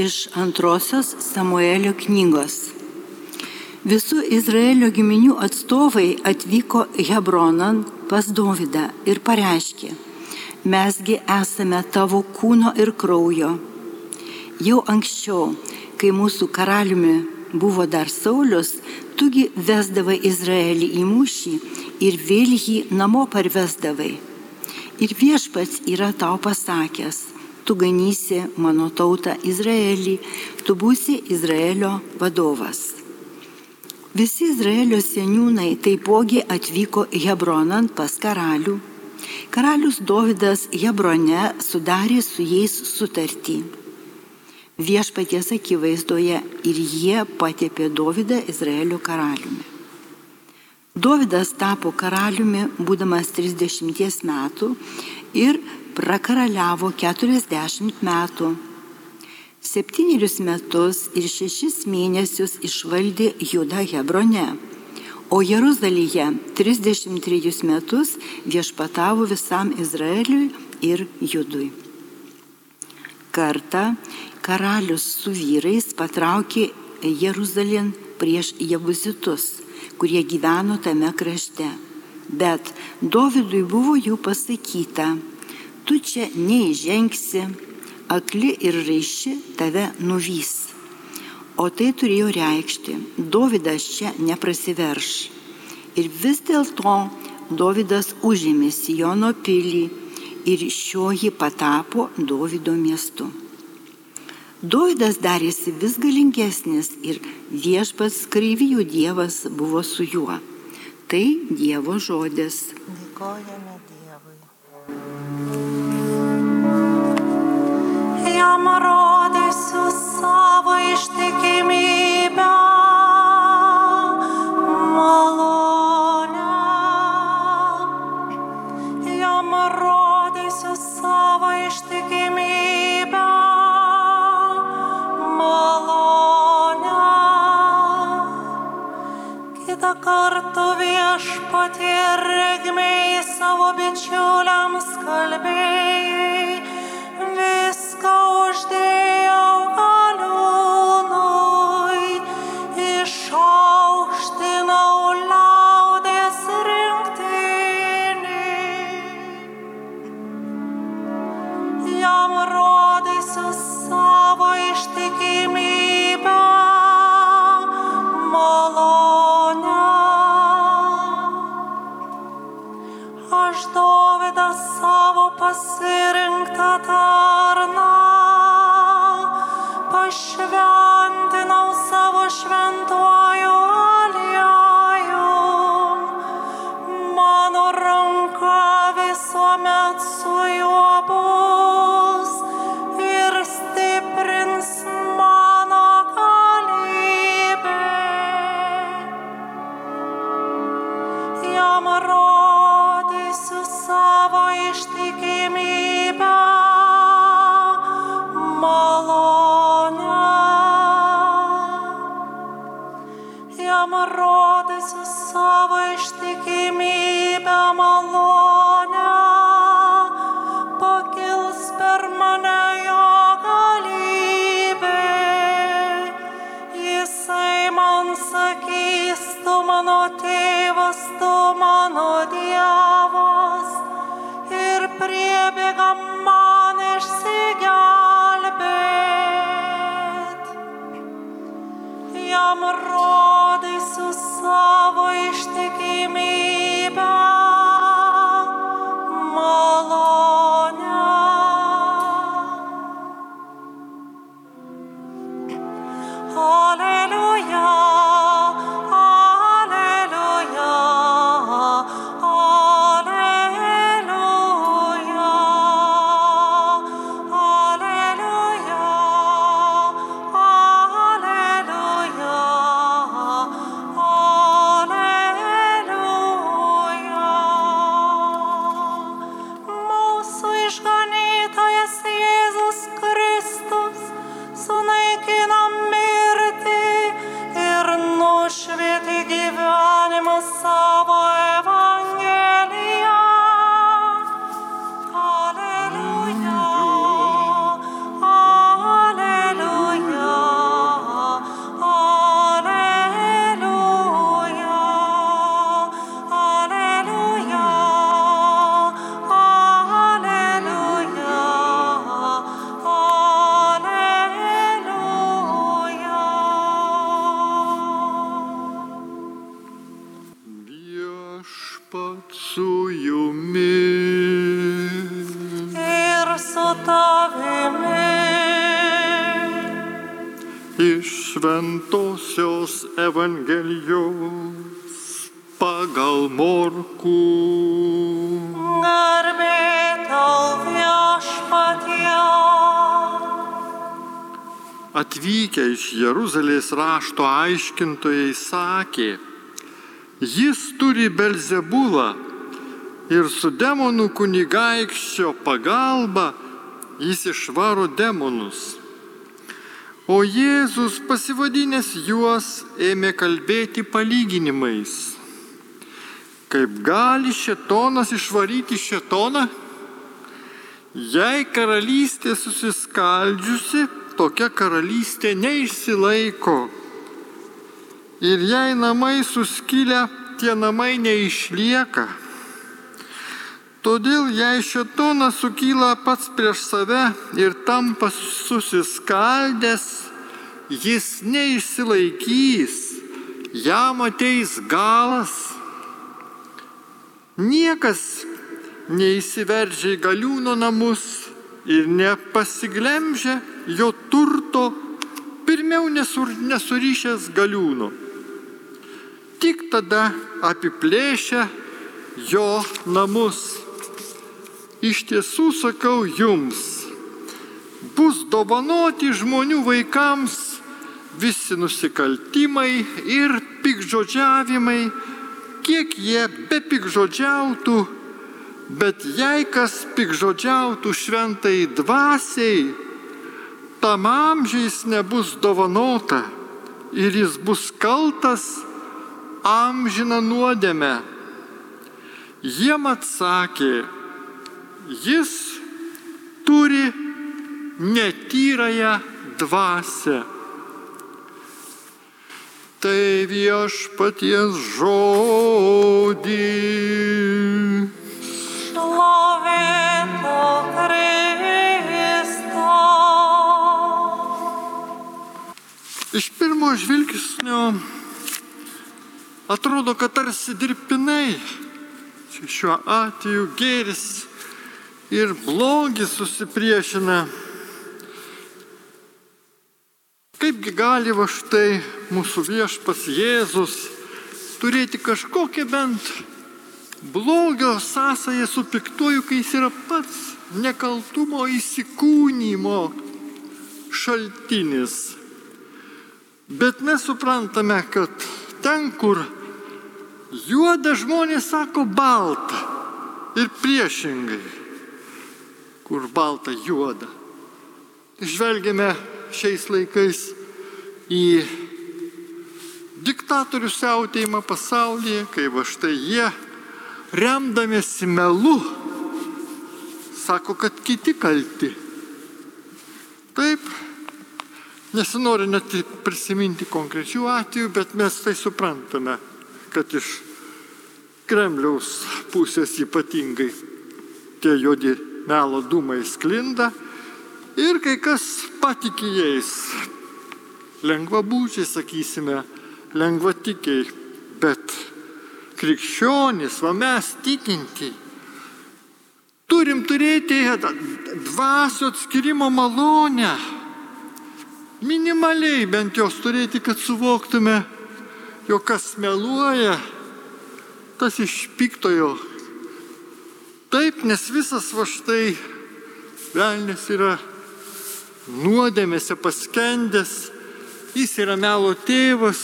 iš antrosios Samuelio knygos. Visų Izraelio giminių atstovai atvyko Hebronan pas Dovydą ir pareiškė, mesgi esame tavo kūno ir kraujo. Jau anksčiau, kai mūsų karaliumi buvo dar Saulis, tugi vesdavai Izraelį į mūšį ir vėl jį namo parvesdavai. Ir viešpats yra tau pasakęs, tu ganysi mano tautą Izraelį, tu būsi Izraelio vadovas. Visi Izraelio seniūnai taipogi atvyko Hebronan pas karalių. Karalius Dovydas Hebrone sudarė su jais sutartį. Viešpaties akivaizdoje ir jie patėpė Dovydą Izraelio karaliumi. Dovydas tapo karaliumi būdamas 30 metų ir prakaraliavo 40 metų Septynerius metus ir šešis mėnesius išvaldė Juda Hebrone, o Jeruzalėje 33 metus viešpatavo visam Izraeliui ir Judui. Kartą karalius su vyrais patraukė Jeruzalėn prieš Jebuzitus, kurie gyveno tame krašte. Bet Dovydui buvo jų pasakyta, tu čia neįžengsi, akli ir raiši tave nuvys. O tai turėjo reikšti, Dovydas čia neprasiverš. Ir vis dėlto Dovydas užėmė Sijono pilį ir šioji patapo Dovydo miestu. Dovydas darėsi vis galingesnis ir viešpats kareivijų dievas buvo su juo. Tai Dievo žodis. Dėkojame Dievui. Jam rodysiu savo ištikimybę. Malonę. Jam rodysiu savo ištikimybę. Malonę. Kita kartu viešpatie regmiai savo bičiuliams kalbėjai iš Šventojios Evangelijos pagal Morkų. Garbė tau viešpatie. Atvykę iš Jeruzalės rašto aiškintojai sakė, jis turi Belzebulą ir su demonų kunigaikščio pagalba jis išvaro demonus. O Jėzus pasivadinęs juos ėmė kalbėti palyginimais. Kaip gali šetonas išvaryti šetoną? Jei karalystė susiskaldžiusi, tokia karalystė neišsilaiko. Ir jei namai suskilę, tie namai neišlieka. Todėl jei šetonas sukyla pats prieš save ir tampa susiskaldęs, jis neišsilaikys, jam ateis galas. Niekas neįsiveržia į galiūno namus ir nepasiglemžia jo turto, pirmiau nesur, nesurišęs galiūno. Tik tada apiplėšia jo namus. Iš tiesų sakau jums, bus dovanoti žmonių vaikams visi nusikaltimai ir pikžodžiavimai, kiek jie be pikžodžiautų, bet jei kas pikžodžiautų šventai dvasiai, tam amžiais nebus dovanota ir jis bus kaltas amžiną nuodėmę. Jiem atsakė, jis turi netyrąją dvasę. Tai viešpaties žodį. Šlovintų Kristą. Iš pirmo žvilgsnio atrodo, kad tarsi dirbtinai šiuo atveju gėris ir blogis susipriešina. Kaipgi gali va štai mūsų viešpas Jėzus turėti kažkokią bent blogio sąsąją su piktuoju, kai jis yra pats nekaltumo įsikūnymo šaltinis. Bet mes suprantame, kad ten, kur juoda žmonės sako balta ir priešingai, kur balta juoda. Žvelgiame šiais laikais į diktatorių siautėjimą pasaulyje, kai va štai jie, remdamėsi melu, sako, kad kiti kalti. Taip, nesinori net prisiminti konkrečių atvejų, bet mes tai suprantame, kad iš Kremliaus pusės ypatingai tie juodi melo dūmai sklinda ir kai kas patikė jais. Lengvabūčiai, sakysime, lengvatikiai, bet krikščionys, va mes tikinti, turim turėti dvasio atskirimo malonę. Minimaliai bent jos turėti, kad suvoktume, jog kas meluoja, tas iš piktojo. Taip, nes visas va štai velnės yra nuodėmėse paskendęs, jis yra melo tėvas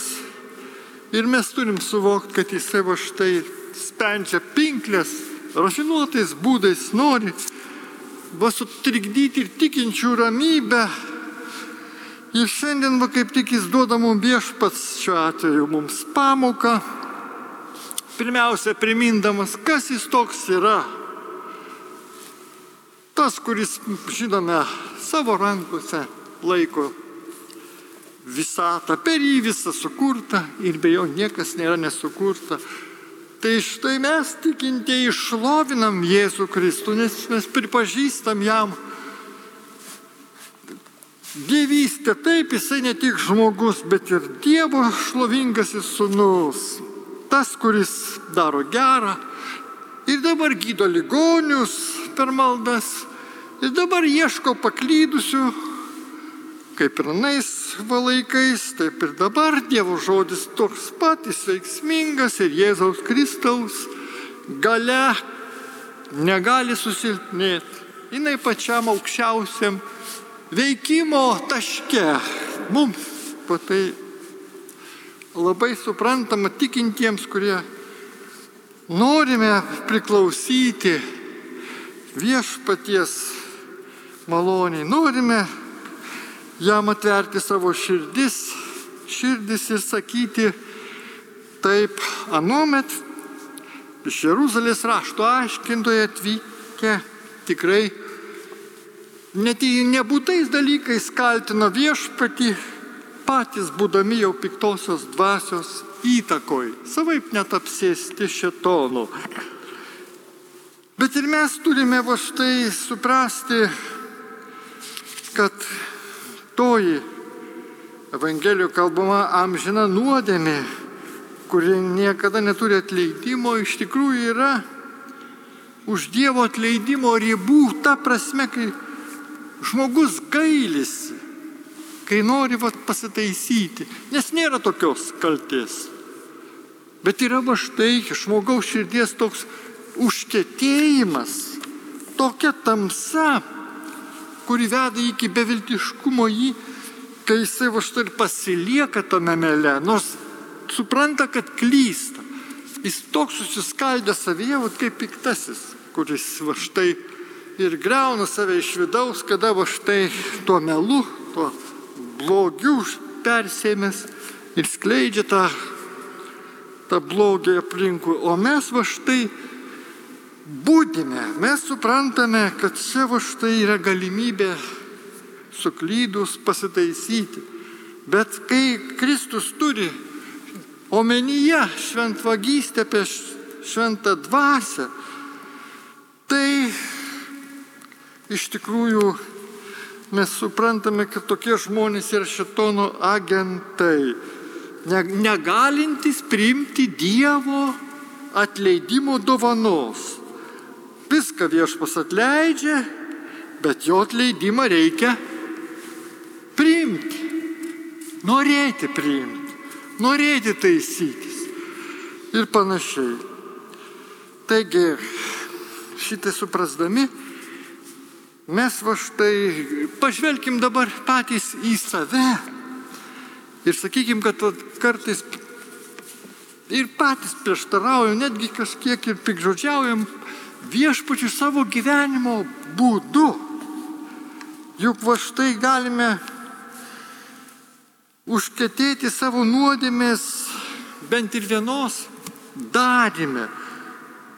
ir mes turim suvokti, kad jisai va štai spendžia pinklės, rafinuotais būdais nori va sutrikdyti ir tikinčių ramybę. Ir šiandien va kaip tik jis duoda mums viešpats šiuo atveju mums pamoką, pirmiausia primindamas, kas jis toks yra. Tas, kuris, žinome, savo rankose laiko visatą, per jį visą sukurta ir be jo niekas nėra nesukurta. Tai štai mes tikintieji išlovinam Jėzų Kristų, nes mes pripažįstam jam dievystę. Taip, jisai ne tik žmogus, bet ir Dievo šlovingasis sunus. Tas, kuris daro gerą ir dabar gydo ligonius per maldas ir dabar ieško paklydusių, kaip ir nais laikais, taip ir dabar Dievo žodis toks patys veiksmingas ir Jėzaus Kristaus gale negali susilpnėti. Jis pačiam aukščiausiam veikimo taške. Mums patai labai suprantama tikintiems, kurie norime priklausyti viešpaties maloniai, norime jam atverti savo širdis, širdis ir sakyti, taip, anuomet iš Jeruzalės rašto aiškintoje atvykę tikrai net nebūtais dalykais kaltino viešpatį, patys būdami jau piktosios dvasios įtakoj, savaip net apsėsti šetonų. Bet ir mes turime va štai suprasti, kad toji Evangelijų kalbama amžina nuodėmė, kuri niekada neturi atleidimo, iš tikrųjų yra už Dievo atleidimo ribų, ta prasme, kai žmogus gailisi, kai nori vat, pasitaisyti, nes nėra tokios kalties. Bet yra va štai žmogaus širdies toks užkėtėjimas, tokia tamsa, kuri veda iki beviltiškumo jį, kai jisai va štai ir pasilieka tame mele, nors supranta, kad klysta. Jis toks susiskaldė savyje, va, kaip piktasis, kuris va štai ir greuna save iš vidaus, kada va štai tuo melu, tuo blogiu persėmęs ir skleidžia tą, tą blogį aplinkui. O mes va štai būdime, mes suprantame, kad čia va štai yra galimybė suklydus pasitaisyti. Bet kai Kristus turi omenyje šventvagystę apie šventą dvasę, tai iš tikrųjų mes suprantame, kad tokie žmonės yra šitono agentai, negalintys priimti Dievo atleidimo dovanos. Viską viešpas atleidžia, bet jo atleidimą reikia priimti. Norėti priimti, norėti taisytis ir panašiai. Taigi, šitai suprasdami, mes va štai pažvelkim dabar patys į save ir sakykim, kad kartais ir patys prieštaraujam, netgi kažkiek ir pikžodžiaujam viešpačių savo gyvenimo būdu. Juk va štai galime užkėtėti savo nuodėmės bent ir vienos darime.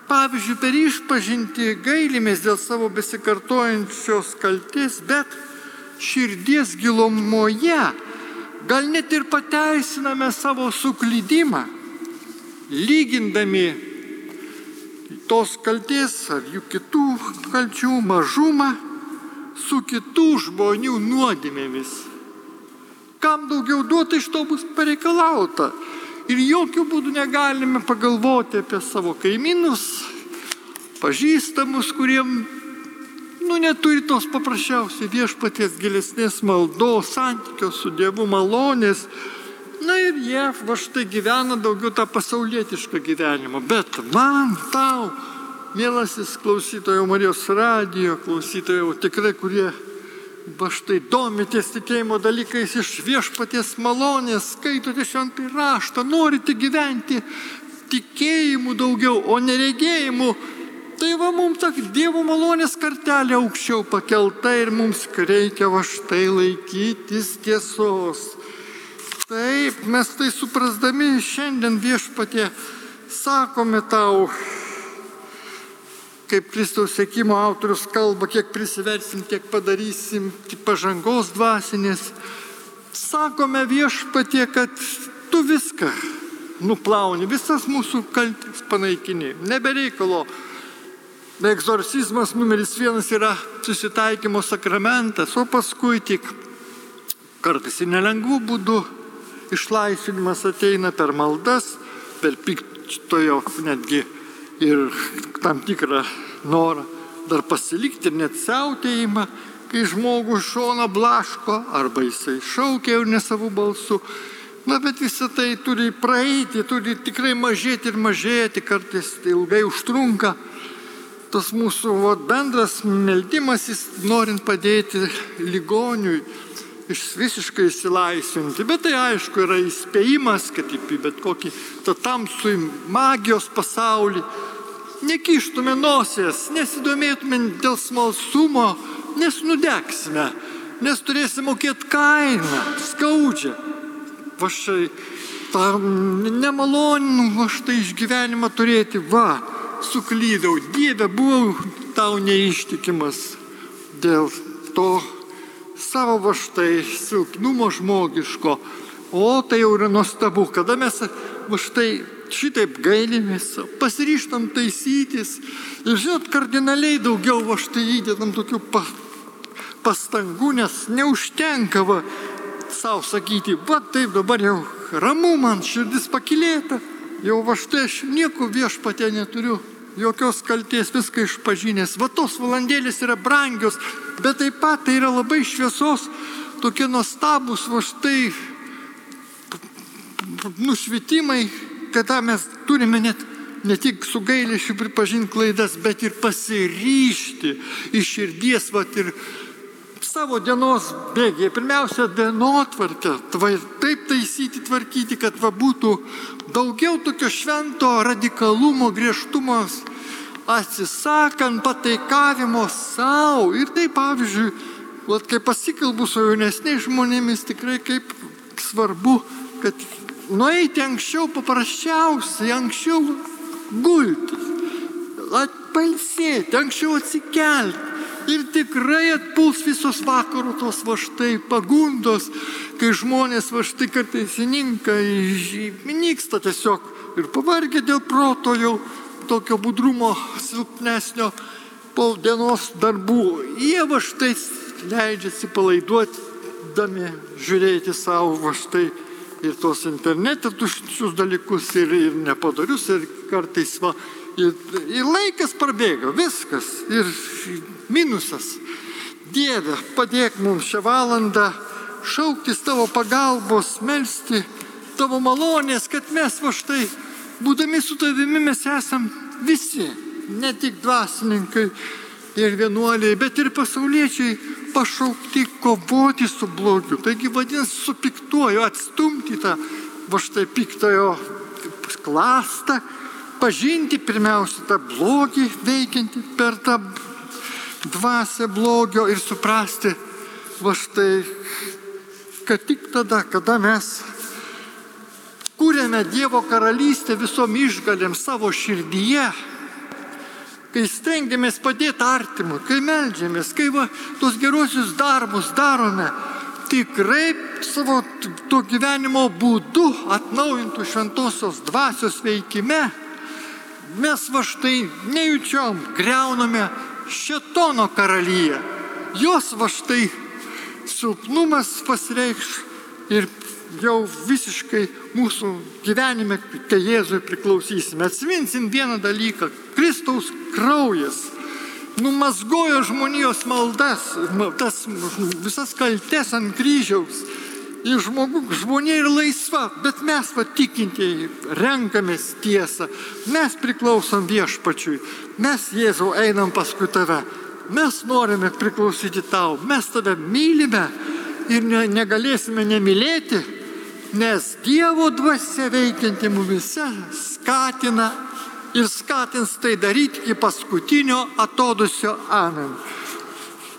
Pavyzdžiui, per išpažinti gailimės dėl savo besikartojančios kalties, bet širdies gilumoje gal net ir pateisiname savo suklydimą, lygindami tos kalties ar jų kitų kalčių mažumą su kitų žmonių nuodėmėmis. Kam daugiau duota, iš to bus pareikalauta. Ir jokių būdų negalime pagalvoti apie savo kaimynus, pažįstamus, kuriem, nu, neturi tos paprasčiausiai viešpaties gilesnės maldos, santykio su Dievu malonės. Jie va štai gyvena daugiau tą pasaulietišką gyvenimą. Bet man, tau, mielasis klausytojų Marijos radijo, klausytojų tikrai, kurie va štai domitės tikėjimo dalykais iš viešpaties malonės, skaitote šventą raštą, norite gyventi tikėjimu daugiau, o neregėjimu, tai va mums ta Dievo malonės kartelė aukščiau pakelta ir mums reikia va štai laikytis tiesos. Taip, mes tai suprasdami šiandien viešpatė sakome tau, kaip Kristaus sėkimo autorius kalba, kiek prisiversim, tiek padarysim, tik pažangos dvasinės. Sakome viešpatie, kad tu viską nuplauni, visas mūsų kaltis panaikini. Nebereikalo. Egzorcizmas numeris vienas yra susitaikymo sakramentas, o paskui tik kartais ir nelengvų būdų išlaisvinimas ateina per maldas, per piktojo netgi ir tam tikrą norą dar pasilikti ir net siautėjimą, kai žmogus šona blaško, arba jisai šaukia jau ne savo balsu. Na, bet visą tai turi praeiti, turi tikrai mažėti ir mažėti, kartais tai ilgai užtrunka. Tas mūsų va, bendras meldimas, jis norint padėti ligoniui iš visiškai įsilaisvinti. Bet tai aišku yra įspėjimas, kad į bet kokį tą tamsų magijos pasaulį nekištume nosies, nesidomėtume dėl smalsumo, nes nudegsime, nes turėsime mokėti kainą, skaudžią. Va štai tą nemalonų, va štai išgyvenimą turėti, va, suklydau, Dieve, buvau tau neištikimas dėl to savo va štai silpnumo žmogiško. O tai jau yra nuostabu, kada mes va štai šitaip gailimės, pasiryštam taisytis ir žinot, kardinaliai daugiau va štai įdedam tokių pa, pastangų, nes neužtenka va savo sakyti, va taip dabar jau ramu man širdis pakilėta, jau va štai aš nieko viešpatė neturiu, jokios kalties, viską išpažinęs. Va tos valandėlės yra brangios, bet taip pat tai yra labai šviesos, tokie nuostabus va štai nušvitimai, kada mes turime net ne tik su gailėšiu pripažinti klaidas, bet ir pasiryšti iš širdies, va ir savo dienos bėgiai. Pirmiausia, dienotvarkę, taip taisyti, tvarkyti, kad va būtų daugiau tokio švento radikalumo, griežtumo, atsisakant pataikavimo savo. Ir tai, pavyzdžiui, vat, kai pasikalbu su jaunesniais žmonėmis, tikrai kaip svarbu, kad nueiti anksčiau paprasčiausiai, anksčiau gulti, atpalsėti, anksčiau atsikelti. Ir tikrai atpuls visos vakarų tos va štai pagundos, kai žmonės va štai kartais įninka, nyksta tiesiog ir pavargę dėl proto jau tokio budrumo silpnesnio po dienos darbų. Jie va štai leidžiasi palaiduoti, dami žiūrėti savo va štai ir tos internete tuščius dalykus, ir, ir nepadarius, ir kartais va, ir, ir laikas prabėga, viskas, ir minusas. Dieve, padėk mums šią valandą šauktis tavo pagalbos, melstį tavo malonės, kad mes va štai, būdami su tavimi, mes esam visi, ne tik dvasininkai ir vienuoliai, bet ir pasauliečiai pašaukti kovoti su blogiu. Taigi vadinasi, su piktuoju atstumti tą va štai piktojo klastą, pažinti pirmiausia tą blogį veikiantį per tą dvasę blogio ir suprasti, va štai, kad tik tada, kada mes kūrėme Dievo karalystę visom išgalėm savo širdyje, kai stengiamės padėti artimui, kai melžiamės, kai va, tos gerosius darbus darome, tikrai savo to gyvenimo būdu atnaujintų šventosios dvasios veikime, mes va štai nejučiom greuname šetono karalyje. Jos va štai silpnumas pasireikš ir jau visiškai mūsų gyvenime, kai Jėzui priklausysime. Atsiminsim vieną dalyką. Kristaus kraujas numazgojo žmonijos maldas, tas visas kaltes ant kryžiaus. Ir žmogų, žmonė yra laisva, bet mes patikintieji renkamės tiesą. Mes priklausom viešpačiui. Mes Jėzau einam paskui tave. Mes norime priklausyti tau. Mes tave mylime ir ne, negalėsime nemylėti nes Dievo dvasia veikianti mumise skatina ir skatins tai daryti iki paskutinio atodusio amen.